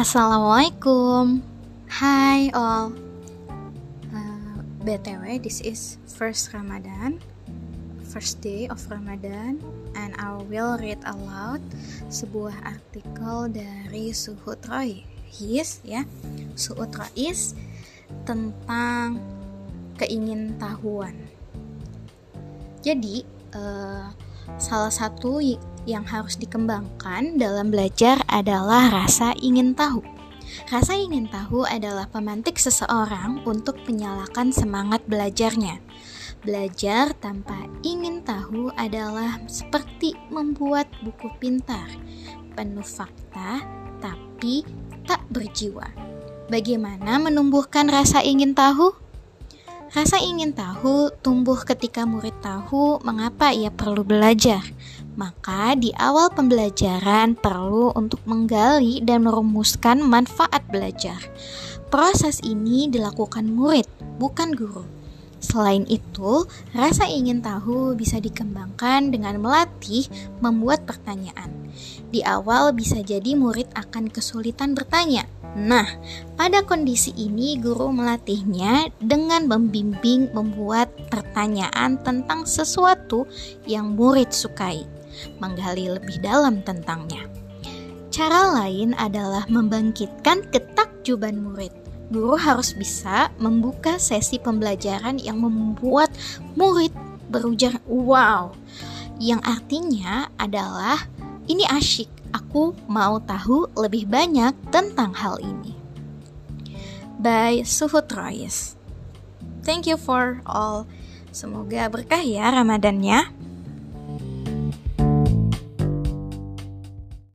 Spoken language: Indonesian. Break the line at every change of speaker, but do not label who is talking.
Assalamualaikum. Hai all. Uh, BTW this is first Ramadan First day of Ramadan And I will read aloud Sebuah artikel dari Suhud Rois ya. Suhud Rois Tentang keingintahuan Jadi uh, Salah satu yang harus dikembangkan dalam belajar adalah rasa ingin tahu. Rasa ingin tahu adalah pemantik seseorang untuk menyalakan semangat belajarnya. Belajar tanpa ingin tahu adalah seperti membuat buku pintar, penuh fakta tapi tak berjiwa. Bagaimana menumbuhkan rasa ingin tahu? Rasa ingin tahu tumbuh ketika murid tahu mengapa ia perlu belajar. Maka di awal pembelajaran perlu untuk menggali dan merumuskan manfaat belajar. Proses ini dilakukan murid, bukan guru. Selain itu, rasa ingin tahu bisa dikembangkan dengan melatih membuat pertanyaan. Di awal bisa jadi murid akan kesulitan bertanya, Nah, pada kondisi ini guru melatihnya dengan membimbing membuat pertanyaan tentang sesuatu yang murid sukai, menggali lebih dalam tentangnya. Cara lain adalah membangkitkan ketakjuban murid. Guru harus bisa membuka sesi pembelajaran yang membuat murid berujar "wow", yang artinya adalah ini asyik Aku mau tahu lebih banyak tentang hal ini. By Suhut Royes. Thank you for all. Semoga berkah ya Ramadannya.